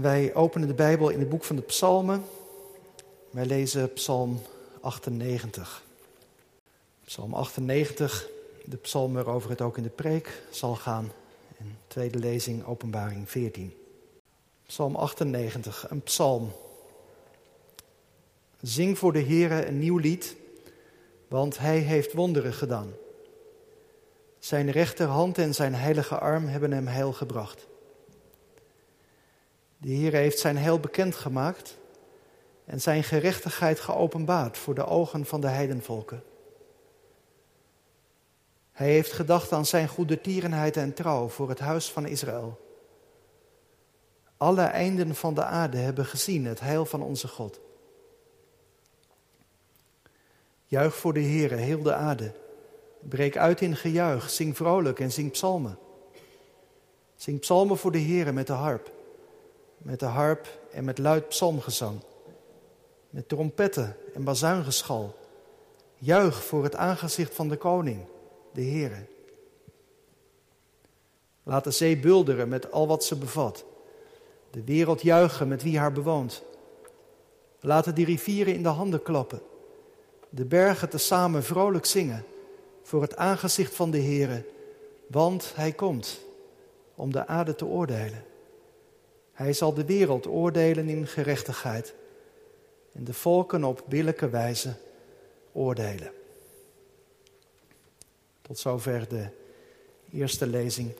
Wij openen de Bijbel in het boek van de Psalmen. Wij lezen Psalm 98. Psalm 98, de psalm waarover het ook in de preek zal gaan. In tweede lezing, Openbaring 14. Psalm 98, een psalm. Zing voor de Heere een nieuw lied, want Hij heeft wonderen gedaan. Zijn rechterhand en zijn heilige arm hebben hem heil gebracht. De Heer heeft zijn heil bekendgemaakt en zijn gerechtigheid geopenbaard voor de ogen van de heidenvolken. Hij heeft gedacht aan zijn goede tierenheid en trouw voor het huis van Israël. Alle einden van de aarde hebben gezien het heil van onze God. Juich voor de Heere, heel de aarde. Breek uit in gejuich, zing vrolijk en zing psalmen. Zing psalmen voor de Heere met de harp met de harp en met luid psalmgezang, met trompetten en bazuingeschal. Juich voor het aangezicht van de koning, de Heere. Laat de zee bulderen met al wat ze bevat. De wereld juichen met wie haar bewoont. Laten die rivieren in de handen klappen. De bergen tezamen vrolijk zingen voor het aangezicht van de Heere, want Hij komt om de aarde te oordelen. Hij zal de wereld oordelen in gerechtigheid en de volken op billijke wijze oordelen. Tot zover de eerste lezing.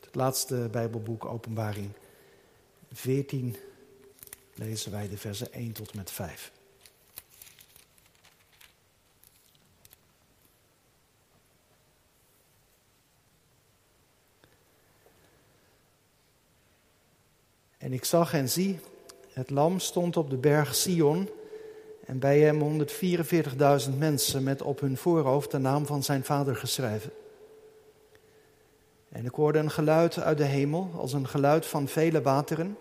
Het laatste Bijbelboek, Openbaring 14, lezen wij de versen 1 tot met 5. En ik zag en zie, het lam stond op de berg Sion en bij hem 144.000 mensen met op hun voorhoofd de naam van zijn vader geschreven. En ik hoorde een geluid uit de hemel, als een geluid van vele wateren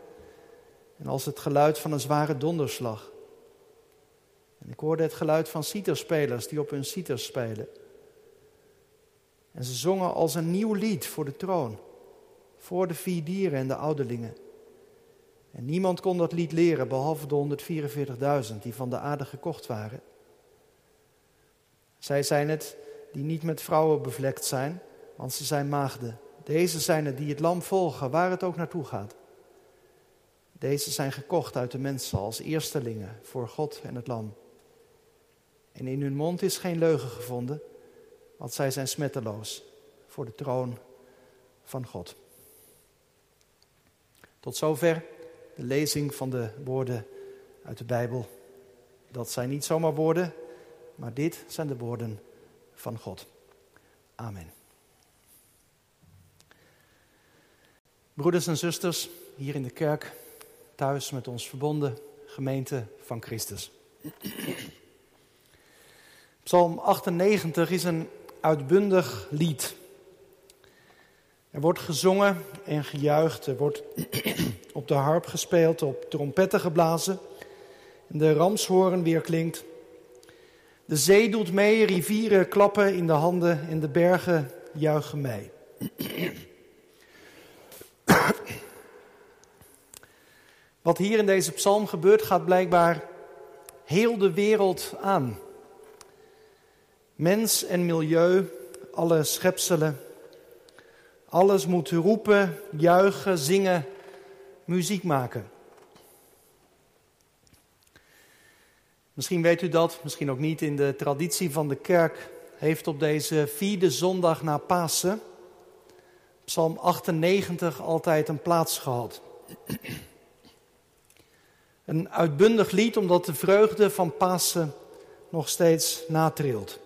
en als het geluid van een zware donderslag. En ik hoorde het geluid van citerspelers die op hun citers spelen. En ze zongen als een nieuw lied voor de troon, voor de vier dieren en de ouderlingen. En niemand kon dat lied leren behalve de 144.000 die van de aarde gekocht waren. Zij zijn het die niet met vrouwen bevlekt zijn, want ze zijn maagden. Deze zijn het die het lam volgen, waar het ook naartoe gaat. Deze zijn gekocht uit de mensen als eerstelingen voor God en het lam. En in hun mond is geen leugen gevonden, want zij zijn smetteloos voor de troon van God. Tot zover de lezing van de woorden uit de Bijbel. Dat zijn niet zomaar woorden, maar dit zijn de woorden van God. Amen. Broeders en zusters, hier in de kerk, thuis met ons verbonden, gemeente van Christus. Psalm 98 is een uitbundig lied. Er wordt gezongen en gejuicht, er wordt op de harp gespeeld, op trompetten geblazen. En de ramshoorn weer klinkt. De zee doet mee, rivieren klappen in de handen en de bergen juichen mee. Wat hier in deze psalm gebeurt, gaat blijkbaar heel de wereld aan. Mens en milieu, alle schepselen. Alles moet roepen, juichen, zingen muziek maken. Misschien weet u dat, misschien ook niet. In de traditie van de kerk heeft op deze vierde zondag na Pasen Psalm 98 altijd een plaats gehad. Een uitbundig lied omdat de vreugde van Pasen nog steeds natrilt.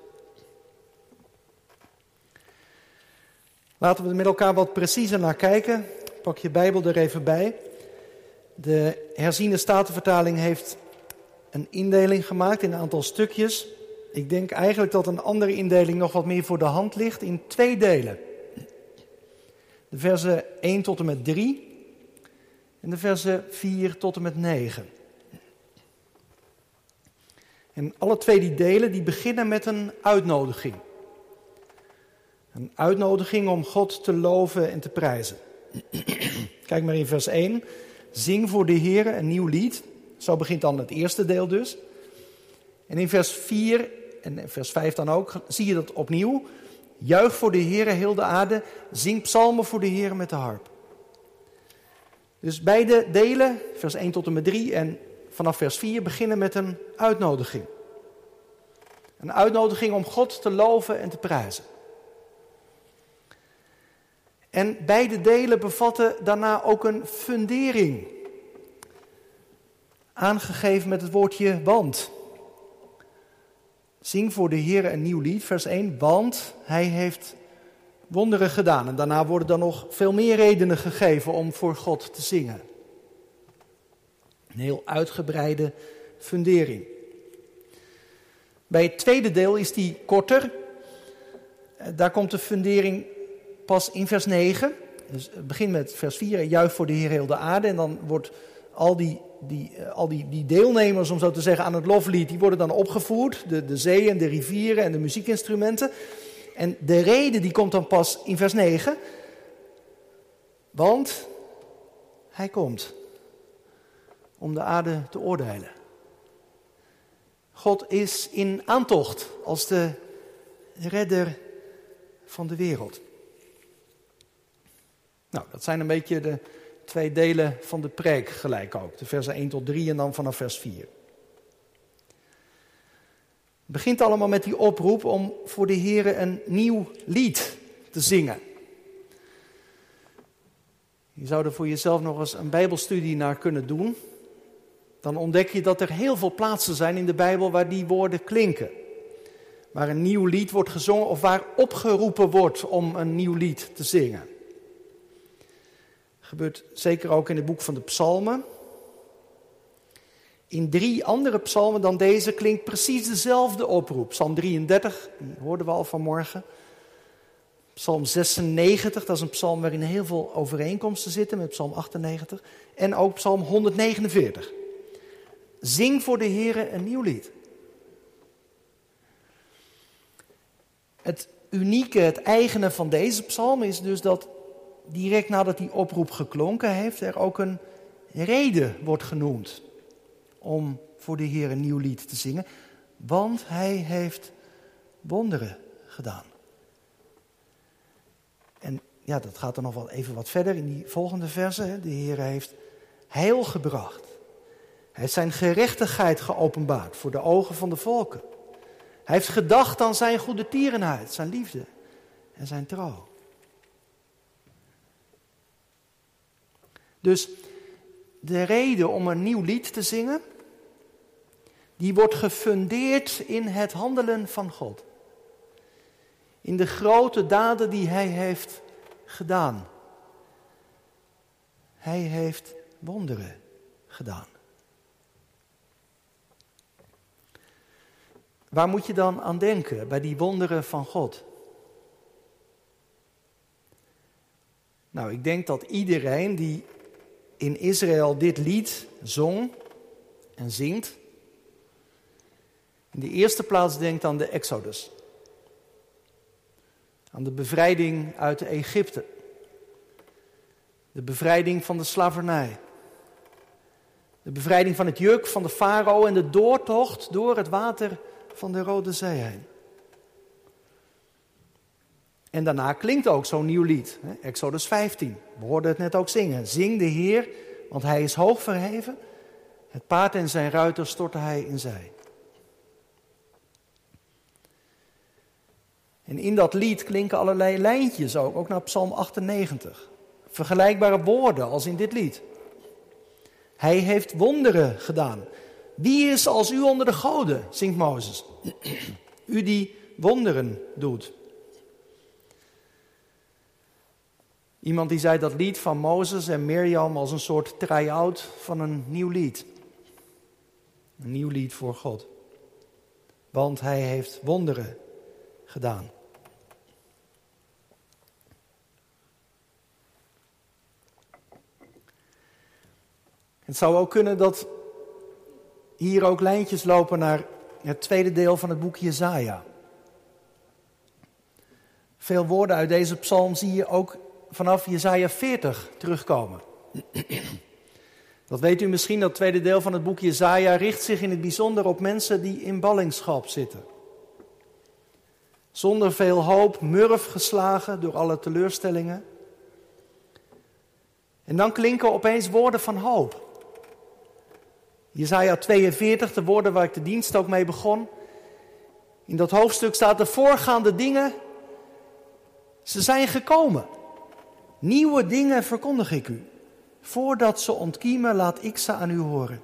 Laten we er met elkaar wat preciezer naar kijken. Pak je Bijbel er even bij. De herziende statenvertaling heeft een indeling gemaakt in een aantal stukjes. Ik denk eigenlijk dat een andere indeling nog wat meer voor de hand ligt in twee delen. De versen 1 tot en met 3 en de versen 4 tot en met 9. En alle twee die delen die beginnen met een uitnodiging. Een uitnodiging om God te loven en te prijzen. Kijk maar in vers 1. Zing voor de Heer een nieuw lied. Zo begint dan het eerste deel dus. En in vers 4 en vers 5 dan ook zie je dat opnieuw. Juich voor de Heer heel de aarde. Zing psalmen voor de Heer met de harp. Dus beide delen, vers 1 tot en met 3 en vanaf vers 4, beginnen met een uitnodiging. Een uitnodiging om God te loven en te prijzen. En beide delen bevatten daarna ook een fundering. Aangegeven met het woordje want. Zing voor de Heer een nieuw lied, vers 1. Want hij heeft wonderen gedaan. En daarna worden dan nog veel meer redenen gegeven om voor God te zingen. Een heel uitgebreide fundering. Bij het tweede deel is die korter. Eh, daar komt de fundering pas in vers 9. Dus het begint met vers 4, juich voor de Heer heel de aarde. En dan wordt al die, die, eh, al die, die deelnemers, om zo te zeggen, aan het loflied, die worden dan opgevoerd. De, de zeeën, de rivieren en de muziekinstrumenten. En de reden die komt dan pas in vers 9. Want hij komt om de aarde te oordelen. God is in aantocht als de redder van de wereld. Nou, dat zijn een beetje de twee delen van de preek gelijk ook. De versen 1 tot 3 en dan vanaf vers 4. Het begint allemaal met die oproep om voor de Heer een nieuw lied te zingen. Je zou er voor jezelf nog eens een Bijbelstudie naar kunnen doen dan ontdek je dat er heel veel plaatsen zijn in de Bijbel waar die woorden klinken. Waar een nieuw lied wordt gezongen of waar opgeroepen wordt om een nieuw lied te zingen. Gebeurt zeker ook in het boek van de Psalmen. In drie andere psalmen dan deze klinkt precies dezelfde oproep. Psalm 33, die hoorden we al vanmorgen. Psalm 96, dat is een psalm waarin heel veel overeenkomsten zitten met Psalm 98. En ook Psalm 149. Zing voor de Heer een nieuw lied. Het unieke, het eigene van deze psalm is dus dat direct nadat die oproep geklonken heeft, er ook een reden wordt genoemd om voor de Heer een nieuw lied te zingen. Want hij heeft wonderen gedaan. En ja, dat gaat dan nog wel even wat verder in die volgende verse. De Heer heeft heil gebracht. Hij heeft zijn gerechtigheid geopenbaard voor de ogen van de volken. Hij heeft gedacht aan zijn goede tierenheid, zijn liefde en zijn trouw. Dus de reden om een nieuw lied te zingen, die wordt gefundeerd in het handelen van God. In de grote daden die Hij heeft gedaan. Hij heeft wonderen gedaan. Waar moet je dan aan denken bij die wonderen van God? Nou, ik denk dat iedereen die in Israël dit lied zong en zingt, in de eerste plaats denkt aan de Exodus. Aan de bevrijding uit Egypte. De bevrijding van de slavernij. De bevrijding van het juk van de farao en de doortocht door het water van de Rode Zee heen. En daarna klinkt ook zo'n nieuw lied, Exodus 15. We hoorden het net ook zingen. Zing de Heer, want hij is hoog verheven. Het paard en zijn ruiter stortte hij in zij. En in dat lied klinken allerlei lijntjes ook, ook naar Psalm 98. Vergelijkbare woorden als in dit lied. Hij heeft wonderen gedaan. Wie is als u onder de goden, zingt Mozes. U die wonderen doet. Iemand die zei dat lied van Mozes en Mirjam als een soort try-out van een nieuw lied. Een nieuw lied voor God. Want hij heeft wonderen gedaan. Het zou ook kunnen dat hier ook lijntjes lopen naar het tweede deel van het boek Jezaja. Veel woorden uit deze psalm zie je ook vanaf Jezaja 40 terugkomen. Dat weet u misschien, dat tweede deel van het boek Jezaja richt zich in het bijzonder op mensen die in ballingschap zitten. Zonder veel hoop, murf geslagen door alle teleurstellingen. En dan klinken opeens woorden van hoop. Jezaja 42, de woorden waar ik de dienst ook mee begon. In dat hoofdstuk staat de voorgaande dingen, ze zijn gekomen. Nieuwe dingen verkondig ik u. Voordat ze ontkiemen, laat ik ze aan u horen.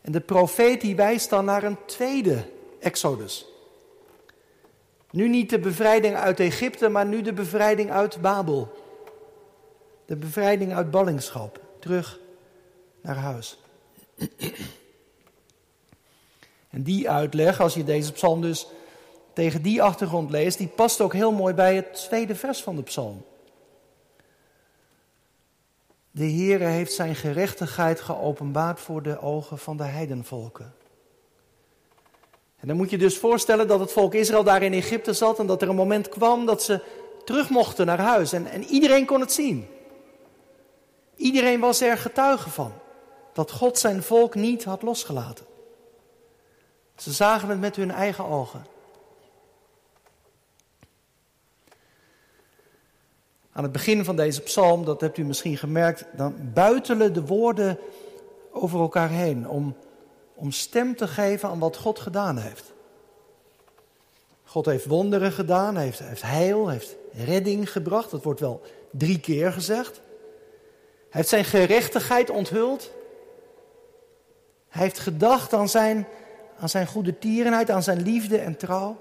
En de profeet die wijst dan naar een tweede Exodus. Nu niet de bevrijding uit Egypte, maar nu de bevrijding uit Babel. De bevrijding uit ballingschap. Terug naar huis. En die uitleg, als je deze psalm dus tegen die achtergrond leest, die past ook heel mooi bij het tweede vers van de psalm. De Heere heeft zijn gerechtigheid geopenbaard voor de ogen van de heidenvolken. En dan moet je dus voorstellen dat het volk Israël daar in Egypte zat en dat er een moment kwam dat ze terug mochten naar huis. En, en iedereen kon het zien. Iedereen was er getuige van dat God zijn volk niet had losgelaten. Ze zagen het met hun eigen ogen. Aan het begin van deze psalm, dat hebt u misschien gemerkt, dan buitelen de woorden over elkaar heen om, om stem te geven aan wat God gedaan heeft. God heeft wonderen gedaan, heeft, heeft heil, heeft redding gebracht. Dat wordt wel drie keer gezegd. Hij heeft zijn gerechtigheid onthuld. Hij heeft gedacht aan zijn, aan zijn goede tierenheid, aan zijn liefde en trouw.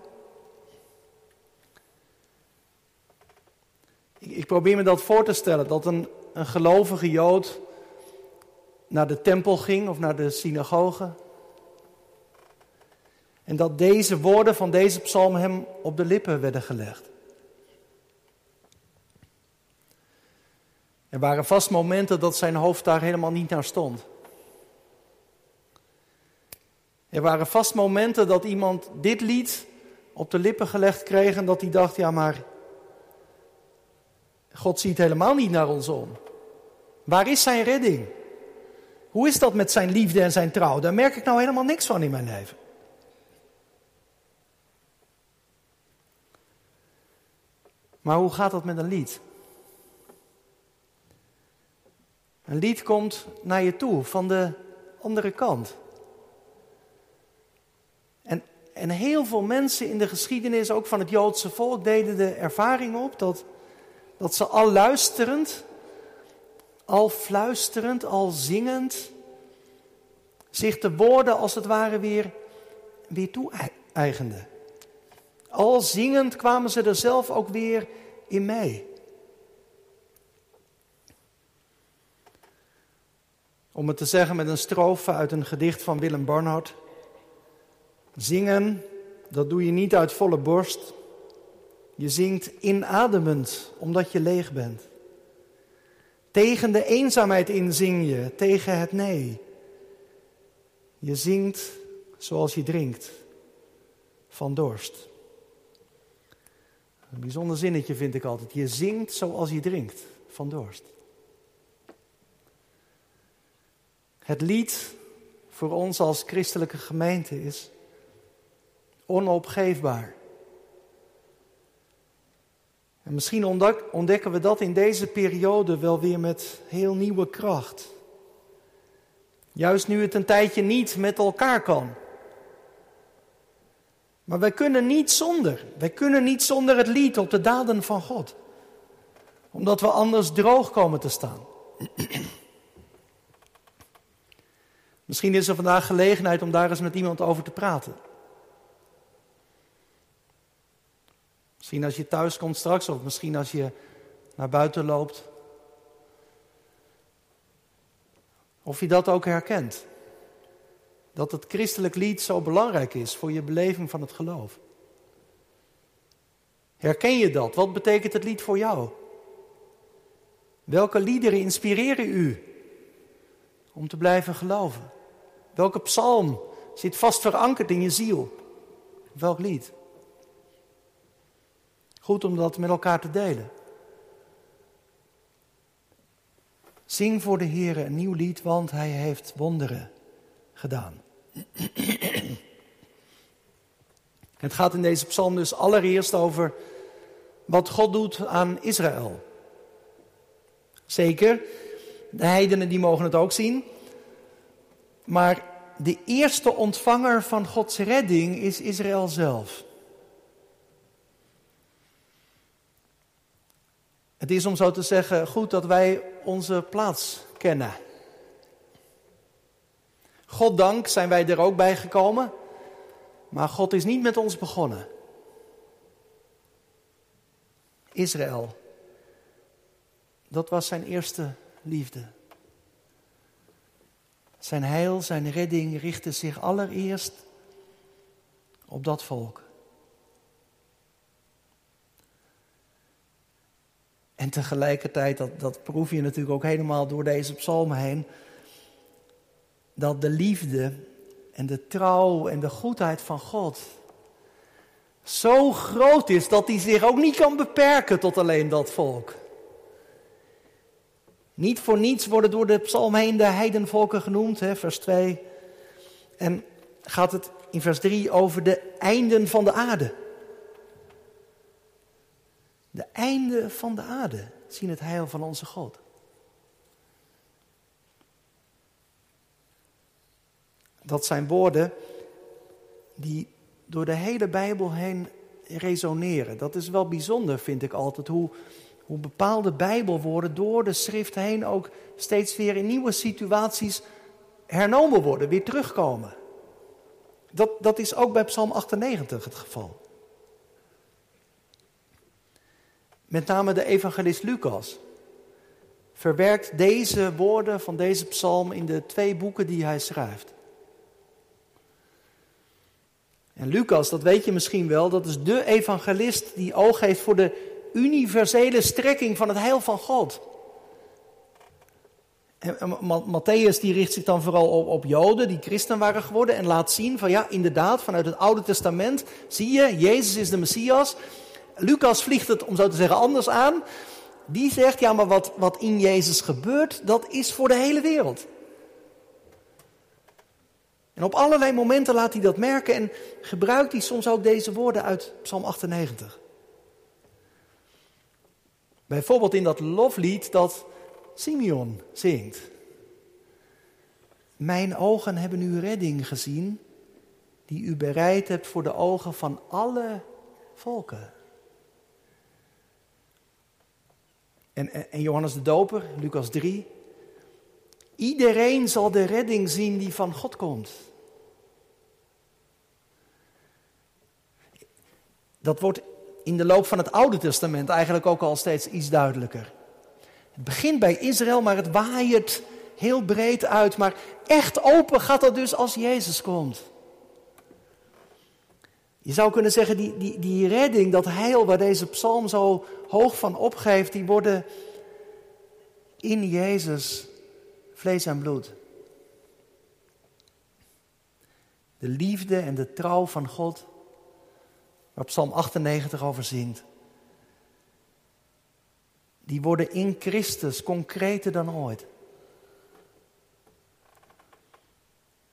Ik probeer me dat voor te stellen, dat een, een gelovige Jood naar de tempel ging of naar de synagoge. En dat deze woorden van deze psalm hem op de lippen werden gelegd. Er waren vast momenten dat zijn hoofd daar helemaal niet naar stond. Er waren vast momenten dat iemand dit lied op de lippen gelegd kreeg en dat hij dacht, ja maar God ziet helemaal niet naar ons om. Waar is zijn redding? Hoe is dat met zijn liefde en zijn trouw? Daar merk ik nou helemaal niks van in mijn leven. Maar hoe gaat dat met een lied? Een lied komt naar je toe van de andere kant. En, en heel veel mensen in de geschiedenis, ook van het Joodse volk, deden de ervaring op dat, dat ze al luisterend, al fluisterend, al zingend, zich de woorden als het ware weer, weer toe-eigenden. Al zingend kwamen ze er zelf ook weer in mee. Om het te zeggen met een strofe uit een gedicht van Willem Barnard. Zingen, dat doe je niet uit volle borst. Je zingt inademend, omdat je leeg bent. Tegen de eenzaamheid in zing je, tegen het nee. Je zingt zoals je drinkt, van dorst. Een bijzonder zinnetje vind ik altijd. Je zingt zoals je drinkt, van dorst. Het lied voor ons als christelijke gemeente is onopgeefbaar. En misschien ontdekken we dat in deze periode wel weer met heel nieuwe kracht. Juist nu het een tijdje niet met elkaar kan. Maar wij kunnen niet zonder. Wij kunnen niet zonder het lied op de daden van God. Omdat we anders droog komen te staan. Misschien is er vandaag gelegenheid om daar eens met iemand over te praten. Misschien als je thuis komt straks, of misschien als je naar buiten loopt. Of je dat ook herkent. Dat het christelijk lied zo belangrijk is voor je beleving van het geloof. Herken je dat? Wat betekent het lied voor jou? Welke liederen inspireren u om te blijven geloven? Welke psalm zit vast verankerd in je ziel? Welk lied? Goed om dat met elkaar te delen. Zing voor de Heer een nieuw lied, want Hij heeft wonderen gedaan. Het gaat in deze psalm dus allereerst over wat God doet aan Israël. Zeker, de heidenen die mogen het ook zien. Maar de eerste ontvanger van Gods redding is Israël zelf. Het is om zo te zeggen goed dat wij onze plaats kennen. God dank zijn wij er ook bij gekomen, maar God is niet met ons begonnen. Israël, dat was zijn eerste liefde. Zijn heil, zijn redding richtte zich allereerst op dat volk. En tegelijkertijd, dat, dat proef je natuurlijk ook helemaal door deze psalmen heen, dat de liefde en de trouw en de goedheid van God zo groot is dat hij zich ook niet kan beperken tot alleen dat volk. Niet voor niets worden door de psalm heen de heidenvolken genoemd, hè, vers 2. En gaat het in vers 3 over de einden van de aarde. De einden van de aarde zien het heil van onze God. Dat zijn woorden die door de hele Bijbel heen resoneren. Dat is wel bijzonder, vind ik altijd, hoe, hoe bepaalde Bijbelwoorden door de schrift heen ook steeds weer in nieuwe situaties hernomen worden, weer terugkomen. Dat, dat is ook bij Psalm 98 het geval. Met name de evangelist Lucas verwerkt deze woorden van deze psalm in de twee boeken die hij schrijft. En Lucas, dat weet je misschien wel, dat is de evangelist die oog heeft voor de universele strekking van het heil van God. En Matthäus die richt zich dan vooral op, op Joden die christen waren geworden en laat zien van ja, inderdaad, vanuit het Oude Testament zie je, Jezus is de Messias. Lucas vliegt het, om zo te zeggen, anders aan. Die zegt, ja, maar wat, wat in Jezus gebeurt, dat is voor de hele wereld. En op allerlei momenten laat hij dat merken en gebruikt hij soms ook deze woorden uit Psalm 98. Bijvoorbeeld in dat loflied dat Simeon zingt. Mijn ogen hebben uw redding gezien, die u bereid hebt voor de ogen van alle volken. En, en Johannes de Doper, Lucas 3. Iedereen zal de redding zien die van God komt. Dat wordt in de loop van het Oude Testament eigenlijk ook al steeds iets duidelijker. Het begint bij Israël, maar het waait heel breed uit. Maar echt open gaat dat dus als Jezus komt. Je zou kunnen zeggen, die, die, die redding, dat heil waar deze psalm zo hoog van opgeeft, die worden in Jezus vlees en bloed. De liefde en de trouw van God, waar Psalm 98 over zingt, die worden in Christus concreter dan ooit.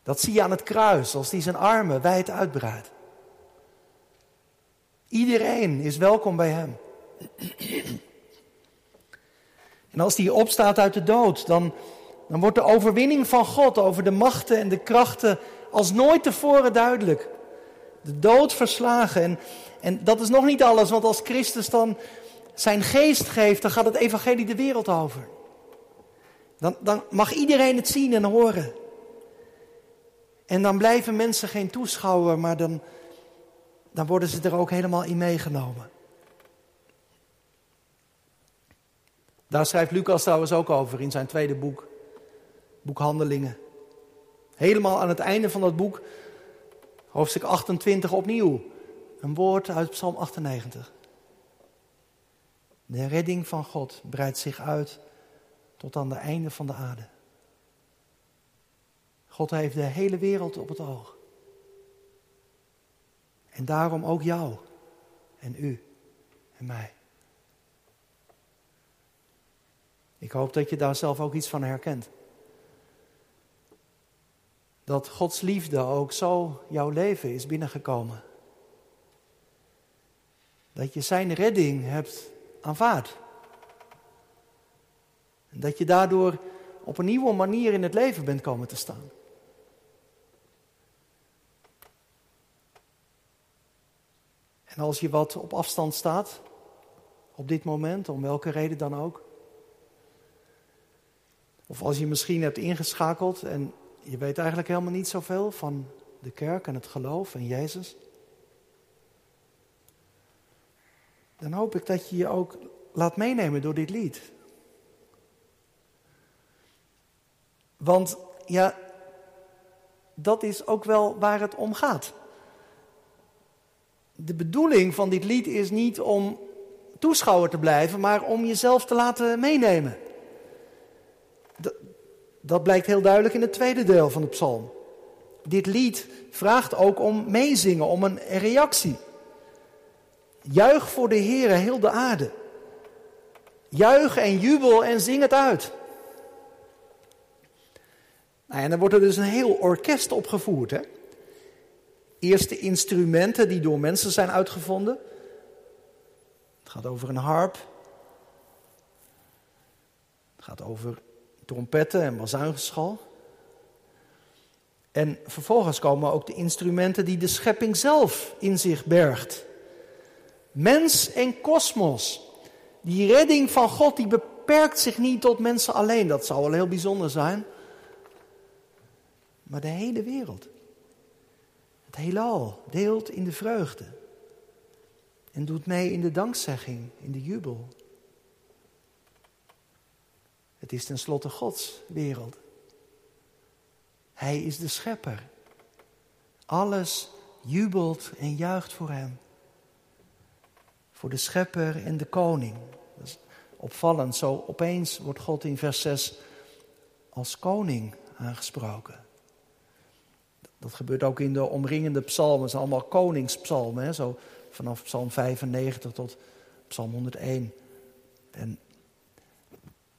Dat zie je aan het kruis, als hij zijn armen wijd uitbreidt. Iedereen is welkom bij hem. En als hij opstaat uit de dood, dan, dan wordt de overwinning van God over de machten en de krachten als nooit tevoren duidelijk. De dood verslagen. En, en dat is nog niet alles, want als Christus dan zijn geest geeft, dan gaat het evangelie de wereld over. Dan, dan mag iedereen het zien en horen. En dan blijven mensen geen toeschouwer, maar dan, dan worden ze er ook helemaal in meegenomen. Daar schrijft Lucas trouwens ook over in zijn tweede boek, boek Handelingen. Helemaal aan het einde van dat boek, hoofdstuk 28 opnieuw, een woord uit Psalm 98. De redding van God breidt zich uit tot aan de einde van de aarde. God heeft de hele wereld op het oog. En daarom ook jou en u en mij. Ik hoop dat je daar zelf ook iets van herkent. Dat Gods liefde ook zo jouw leven is binnengekomen. Dat je zijn redding hebt aanvaard. En dat je daardoor op een nieuwe manier in het leven bent komen te staan. En als je wat op afstand staat, op dit moment, om welke reden dan ook. Of als je misschien hebt ingeschakeld en je weet eigenlijk helemaal niet zoveel van de kerk en het geloof en Jezus. Dan hoop ik dat je je ook laat meenemen door dit lied. Want ja, dat is ook wel waar het om gaat. De bedoeling van dit lied is niet om toeschouwer te blijven, maar om jezelf te laten meenemen. Dat, dat blijkt heel duidelijk in het tweede deel van de psalm. Dit lied vraagt ook om meezingen, om een reactie. Juich voor de Heer, heel de aarde. Juich en jubel en zing het uit. Nou, en dan wordt er dus een heel orkest opgevoerd. Hè? Eerst de instrumenten die door mensen zijn uitgevonden. Het gaat over een harp. Het gaat over trompetten en bazuingeschal. En vervolgens komen ook de instrumenten die de schepping zelf in zich bergt. Mens en kosmos. Die redding van God die beperkt zich niet tot mensen alleen. Dat zou wel heel bijzonder zijn. Maar de hele wereld. Het heelal deelt in de vreugde. En doet mee in de dankzegging, in de jubel. Het is tenslotte Gods wereld. Hij is de schepper. Alles jubelt en juicht voor hem. Voor de schepper en de koning. Dat is opvallend. Zo opeens wordt God in vers 6 als koning aangesproken. Dat gebeurt ook in de omringende psalmen. Zijn allemaal koningspsalmen. Zo vanaf psalm 95 tot psalm 101. En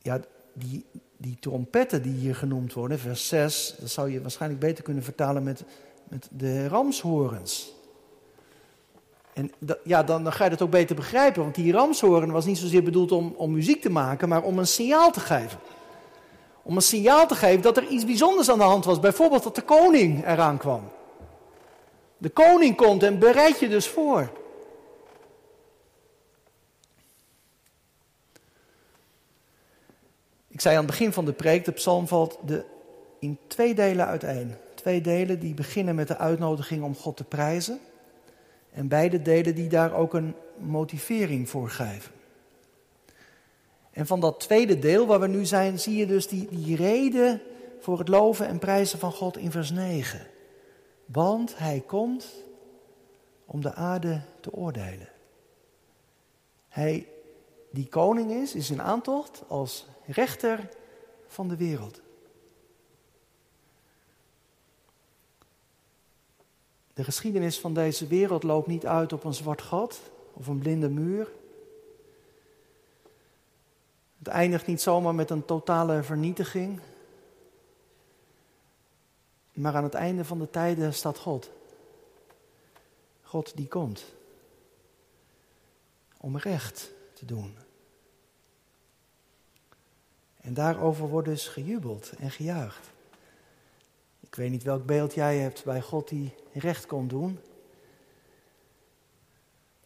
ja, die, die trompetten die hier genoemd worden, vers 6, dat zou je waarschijnlijk beter kunnen vertalen met, met de ramshorens. En ja, dan, ga je het ook beter begrijpen, want die ramshoorn was niet zozeer bedoeld om, om muziek te maken, maar om een signaal te geven. Om een signaal te geven dat er iets bijzonders aan de hand was. Bijvoorbeeld dat de koning eraan kwam. De koning komt en bereid je dus voor. Ik zei aan het begin van de preek, de psalm valt de, in twee delen uiteen. Twee delen die beginnen met de uitnodiging om God te prijzen. En beide delen die daar ook een motivering voor geven. En van dat tweede deel waar we nu zijn, zie je dus die, die reden voor het loven en prijzen van God in vers 9. Want hij komt om de aarde te oordelen. Hij die koning is, is in aantocht als rechter van de wereld. De geschiedenis van deze wereld loopt niet uit op een zwart gat of een blinde muur. Het eindigt niet zomaar met een totale vernietiging. Maar aan het einde van de tijden staat God. God die komt. Om recht te doen. En daarover wordt dus gejubeld en gejuicht. Ik weet niet welk beeld jij hebt bij God die recht kon doen.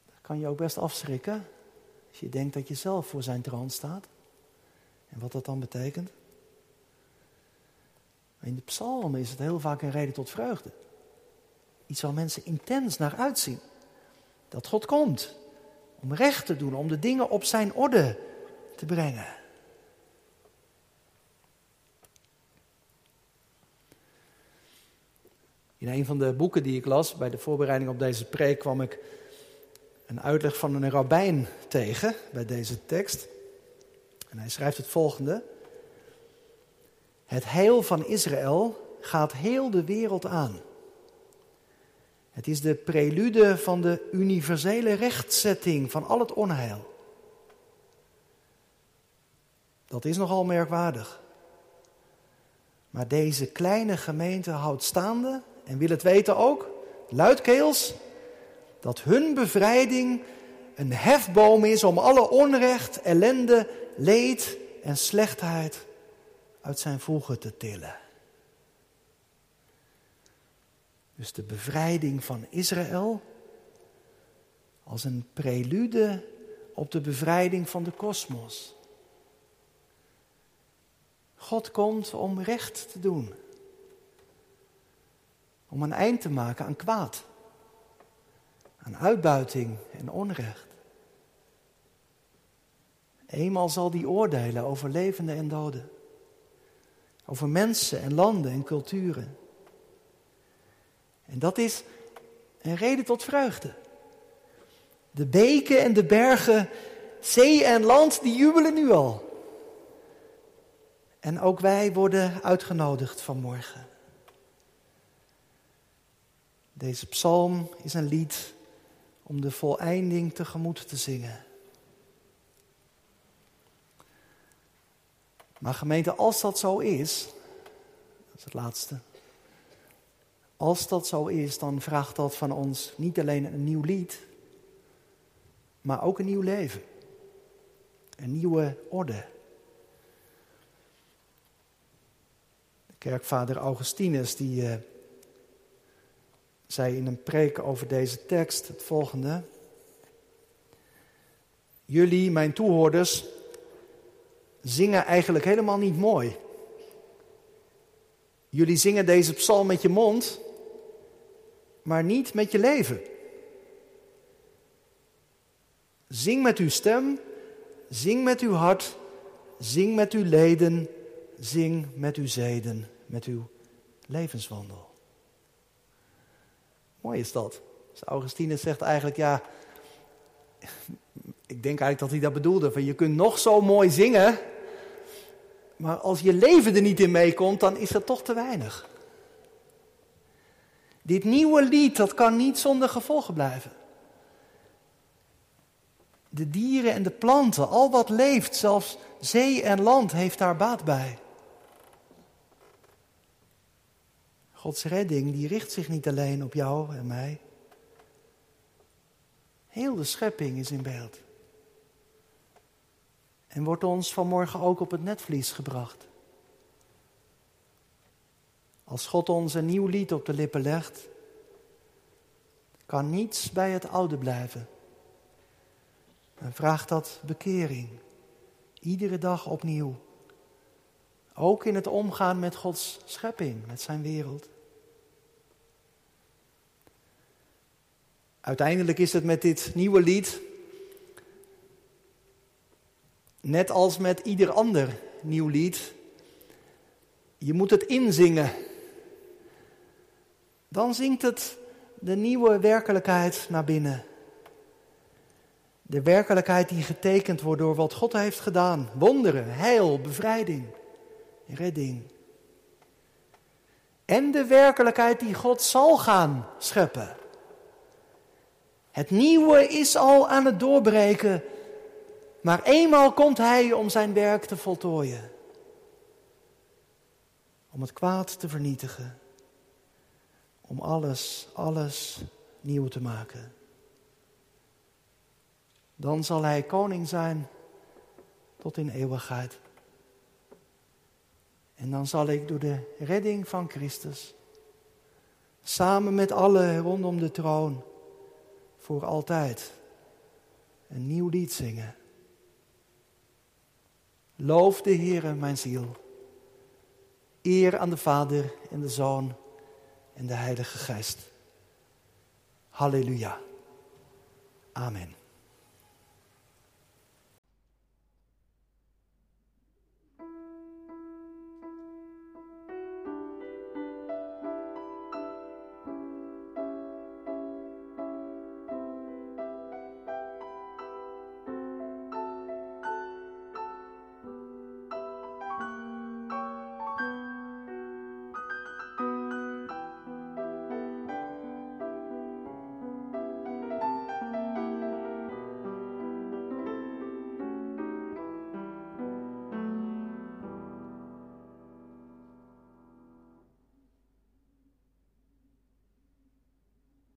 Dat kan je ook best afschrikken als je denkt dat je zelf voor zijn troon staat. En wat dat dan betekent? In de psalmen is het heel vaak een reden tot vreugde. Iets waar mensen intens naar uitzien. Dat God komt om recht te doen, om de dingen op zijn orde te brengen. In een van de boeken die ik las bij de voorbereiding op deze preek kwam ik een uitleg van een rabbijn tegen bij deze tekst. En hij schrijft het volgende. Het heil van Israël gaat heel de wereld aan. Het is de prelude van de universele rechtzetting van al het onheil. Dat is nogal merkwaardig. Maar deze kleine gemeente houdt staande en wil het weten ook, luidkeels, dat hun bevrijding een hefboom is om alle onrecht, ellende, leed en slechtheid uit zijn voegen te tillen. Dus de bevrijding van Israël als een prelude op de bevrijding van de kosmos. God komt om recht te doen. Om een eind te maken aan kwaad, aan uitbuiting en onrecht. Eenmaal zal die oordelen over levenden en doden. Over mensen en landen en culturen. En dat is een reden tot vreugde. De beken en de bergen, zee en land, die jubelen nu al. En ook wij worden uitgenodigd vanmorgen. Deze psalm is een lied om de voleinding tegemoet te zingen. Maar gemeente, als dat zo is, dat is het laatste. Als dat zo is, dan vraagt dat van ons niet alleen een nieuw lied, maar ook een nieuw leven. Een nieuwe orde. De kerkvader Augustinus die uh, zei in een preek over deze tekst het volgende. Jullie, mijn toehoorders, zingen eigenlijk helemaal niet mooi. Jullie zingen deze psalm met je mond, maar niet met je leven. Zing met uw stem, zing met uw hart, zing met uw leden, zing met uw zeden, met uw levenswandel. Mooi is dat. Dus Augustinus zegt eigenlijk, ja, ik denk eigenlijk dat hij dat bedoelde. Van je kunt nog zo mooi zingen, maar als je leven er niet in meekomt, dan is dat toch te weinig. Dit nieuwe lied, dat kan niet zonder gevolgen blijven. De dieren en de planten, al wat leeft, zelfs zee en land heeft daar baat bij. Gods redding, die richt zich niet alleen op jou en mij. Heel de schepping is in beeld. En wordt ons vanmorgen ook op het netvlies gebracht. Als God ons een nieuw lied op de lippen legt, kan niets bij het oude blijven. En vraagt dat bekering. Iedere dag opnieuw. Ook in het omgaan met Gods schepping, met zijn wereld. Uiteindelijk is het met dit nieuwe lied, net als met ieder ander nieuw lied, je moet het inzingen. Dan zingt het de nieuwe werkelijkheid naar binnen. De werkelijkheid die getekend wordt door wat God heeft gedaan. Wonderen, heil, bevrijding, redding. En de werkelijkheid die God zal gaan scheppen. Het nieuwe is al aan het doorbreken, maar eenmaal komt Hij om zijn werk te voltooien. Om het kwaad te vernietigen. Om alles, alles nieuw te maken. Dan zal hij koning zijn tot in eeuwigheid. En dan zal ik door de redding van Christus, samen met allen rondom de troon, voor altijd een nieuw lied zingen. Loof de Heere, mijn ziel. Eer aan de Vader en de Zoon en de Heilige Geest. Halleluja. Amen.